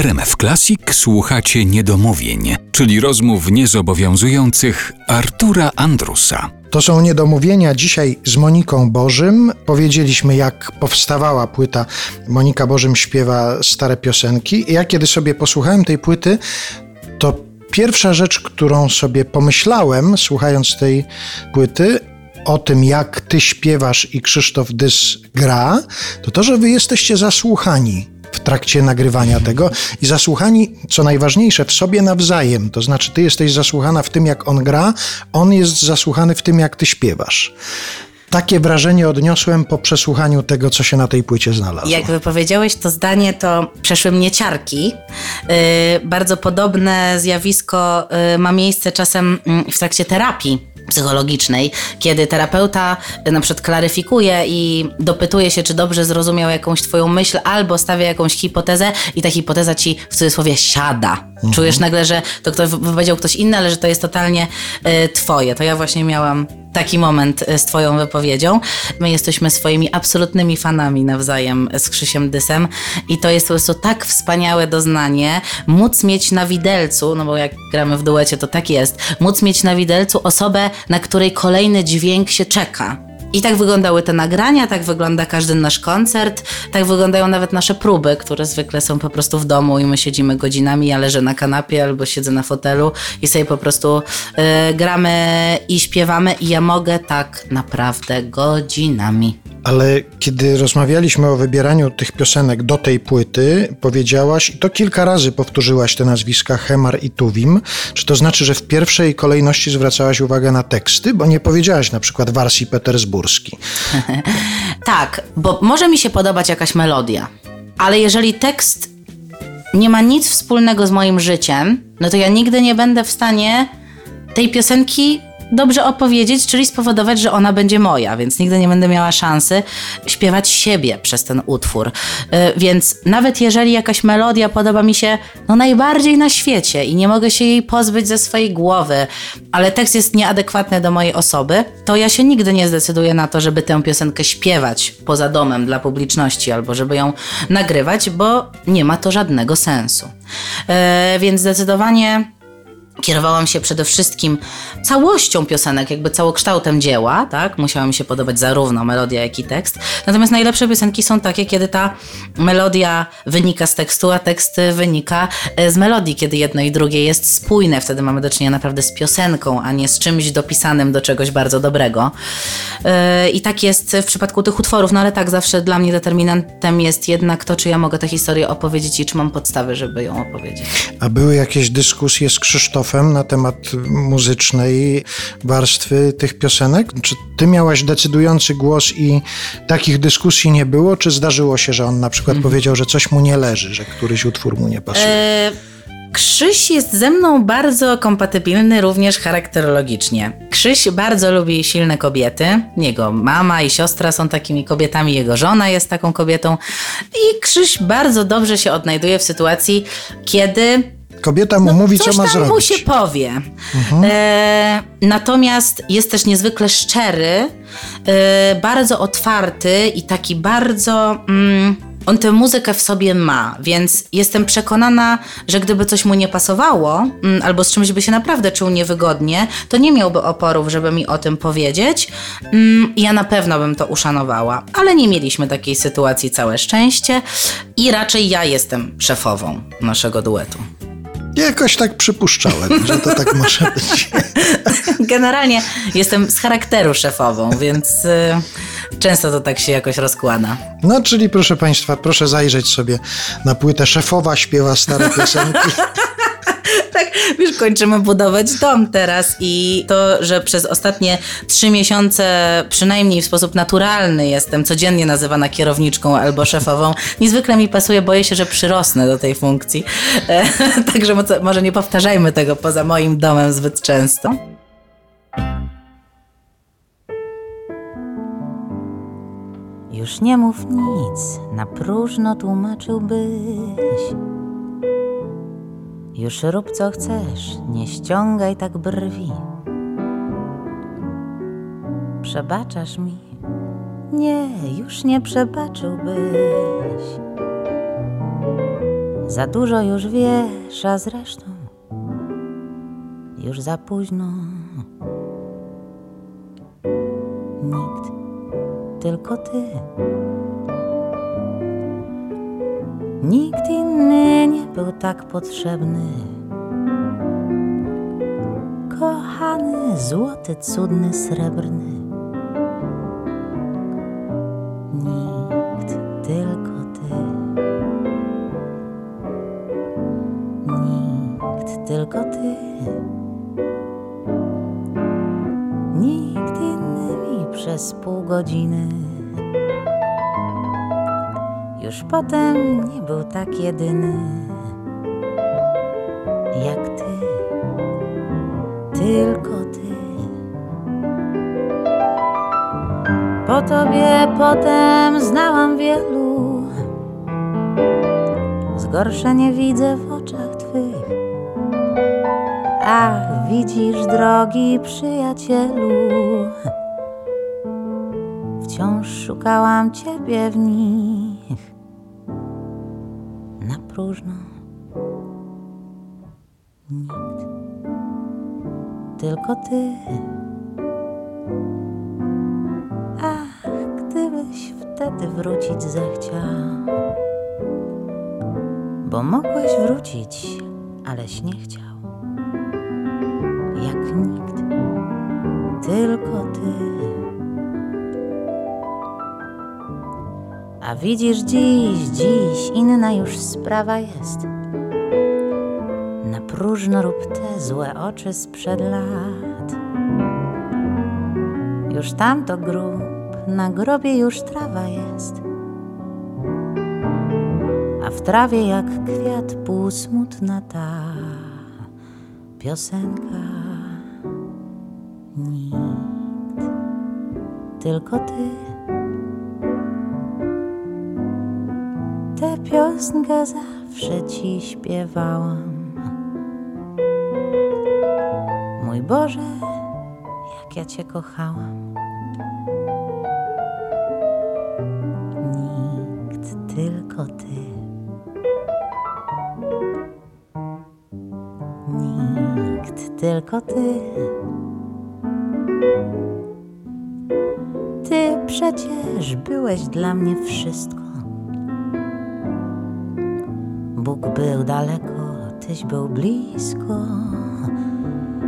RMF Classic słuchacie niedomówień, czyli rozmów niezobowiązujących Artura Andrusa. To są niedomówienia dzisiaj z Moniką Bożym. Powiedzieliśmy, jak powstawała płyta. Monika Bożym śpiewa stare piosenki. Ja kiedy sobie posłuchałem tej płyty, to pierwsza rzecz, którą sobie pomyślałem, słuchając tej płyty, o tym, jak ty śpiewasz i Krzysztof Dys gra, to to, że wy jesteście zasłuchani w trakcie nagrywania tego i zasłuchani, co najważniejsze, w sobie nawzajem. To znaczy, ty jesteś zasłuchana w tym, jak on gra, on jest zasłuchany w tym, jak ty śpiewasz. Takie wrażenie odniosłem po przesłuchaniu tego, co się na tej płycie znalazło. Jak wypowiedziałeś to zdanie, to przeszły mnie ciarki. Yy, bardzo podobne zjawisko yy, ma miejsce czasem yy, w trakcie terapii psychologicznej, kiedy terapeuta na przykład klaryfikuje i dopytuje się, czy dobrze zrozumiał jakąś twoją myśl, albo stawia jakąś hipotezę i ta hipoteza ci w cudzysłowie siada. Mhm. Czujesz nagle, że to ktoś wypowiedział ktoś inny, ale że to jest totalnie y, twoje. To ja właśnie miałam taki moment y, z Twoją wypowiedzią. My jesteśmy swoimi absolutnymi fanami nawzajem z Krzysiem Dysem i to jest po prostu tak wspaniałe doznanie, móc mieć na widelcu, no bo jak gramy w duecie, to tak jest, móc mieć na widelcu osobę, na której kolejny dźwięk się czeka. I tak wyglądały te nagrania, tak wygląda każdy nasz koncert, tak wyglądają nawet nasze próby, które zwykle są po prostu w domu i my siedzimy godzinami, ja leżę na kanapie albo siedzę na fotelu i sobie po prostu y, gramy i śpiewamy i ja mogę tak naprawdę godzinami. Ale kiedy rozmawialiśmy o wybieraniu tych piosenek do tej płyty, powiedziałaś, i to kilka razy powtórzyłaś te nazwiska Hemar i Tuwim. Czy to znaczy, że w pierwszej kolejności zwracałaś uwagę na teksty? Bo nie powiedziałaś na przykład Warsi Petersburski. tak, bo może mi się podobać jakaś melodia, ale jeżeli tekst nie ma nic wspólnego z moim życiem, no to ja nigdy nie będę w stanie tej piosenki dobrze opowiedzieć, czyli spowodować, że ona będzie moja, więc nigdy nie będę miała szansy śpiewać siebie przez ten utwór. Y, więc nawet jeżeli jakaś melodia podoba mi się no najbardziej na świecie i nie mogę się jej pozbyć ze swojej głowy, ale tekst jest nieadekwatny do mojej osoby, to ja się nigdy nie zdecyduję na to, żeby tę piosenkę śpiewać poza domem dla publiczności albo żeby ją nagrywać, bo nie ma to żadnego sensu. Y, więc zdecydowanie kierowałam się przede wszystkim całością piosenek, jakby całokształtem dzieła, tak? Musiała mi się podobać zarówno melodia, jak i tekst. Natomiast najlepsze piosenki są takie, kiedy ta melodia wynika z tekstu, a tekst wynika e, z melodii, kiedy jedno i drugie jest spójne. Wtedy mamy do czynienia naprawdę z piosenką, a nie z czymś dopisanym do czegoś bardzo dobrego. E, I tak jest w przypadku tych utworów, no ale tak, zawsze dla mnie determinantem jest jednak to, czy ja mogę tę historię opowiedzieć i czy mam podstawy, żeby ją opowiedzieć. A były jakieś dyskusje z Krzysztofem na temat muzycznej warstwy tych piosenek? Czy ty miałaś decydujący głos i takich dyskusji nie było? Czy zdarzyło się, że on na przykład mhm. powiedział, że coś mu nie leży, że któryś utwór mu nie pasuje? E Krzyś jest ze mną bardzo kompatybilny również charakterologicznie. Krzyś bardzo lubi silne kobiety. Jego mama i siostra są takimi kobietami, jego żona jest taką kobietą. I Krzyś bardzo dobrze się odnajduje w sytuacji, kiedy Kobieta mu no, mówi, co ma zrobić. mu się powie. Mhm. E, natomiast jest też niezwykle szczery, e, bardzo otwarty i taki bardzo. Mm, on tę muzykę w sobie ma, więc jestem przekonana, że gdyby coś mu nie pasowało, mm, albo z czymś by się naprawdę czuł niewygodnie, to nie miałby oporów, żeby mi o tym powiedzieć. Mm, ja na pewno bym to uszanowała, ale nie mieliśmy takiej sytuacji, całe szczęście, i raczej ja jestem szefową naszego duetu. Jakoś tak przypuszczałem, że to tak może być. Generalnie jestem z charakteru szefową, więc y, często to tak się jakoś rozkłada. No, czyli proszę Państwa, proszę zajrzeć sobie na płytę Szefowa śpiewa stare piosenki. tak, wiesz, kończymy budować dom teraz i to, że przez ostatnie trzy miesiące przynajmniej w sposób naturalny jestem codziennie nazywana kierowniczką albo szefową, niezwykle mi pasuje, boję się, że przyrosnę do tej funkcji. Także może nie powtarzajmy tego poza moim domem zbyt często. Już nie mów nic, na próżno tłumaczyłbyś. Już rób co chcesz, nie ściągaj tak brwi. Przebaczasz mi? Nie, już nie przebaczyłbyś. Za dużo już wiesz, a zresztą już za późno. Nikt, tylko ty. Nikt inny nie był tak potrzebny. Kochany, złoty, cudny, srebrny. Nikt, tylko ty. Nikt, tylko ty. Nikt inny mi przez pół godziny. Już potem nie był tak jedyny. Jak ty, tylko ty. Po tobie potem znałam wielu, zgorszenie widzę w oczach twych. Ach, widzisz, drogi przyjacielu, wciąż szukałam ciebie w nich próżno. Nikt, tylko ty. Ach, gdybyś wtedy wrócić zechciał, bo mogłeś wrócić, aleś nie chciał. Jak nikt, tylko ty. A widzisz dziś, dziś inna już sprawa jest. Na próżno rób te złe oczy sprzed lat. Już tamto grób, na grobie już trawa jest. A w trawie jak kwiat półsmutna ta piosenka. Nikt, tylko ty. Tę piosenkę zawsze ci śpiewałam. Mój Boże, jak ja Cię kochałam. Nikt, tylko Ty. Nikt, tylko Ty. Ty przecież byłeś dla mnie wszystko. Bóg był daleko, Tyś był blisko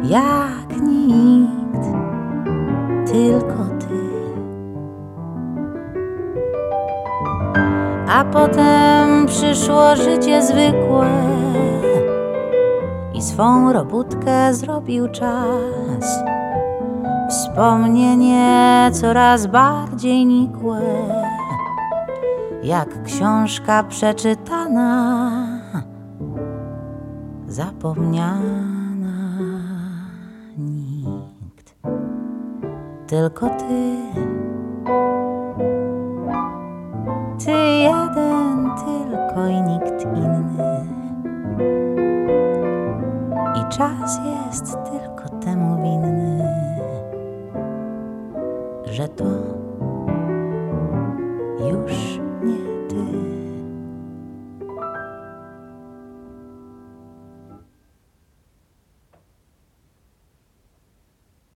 jak nikt, tylko ty. A potem przyszło życie zwykłe i swą robótkę zrobił czas. Wspomnienie coraz bardziej nikłe, jak książka przeczytana, zapomniana. Nikt, tylko ty. Ty jeden, tylko i nikt inny. I czas jest tylko temu winny, że to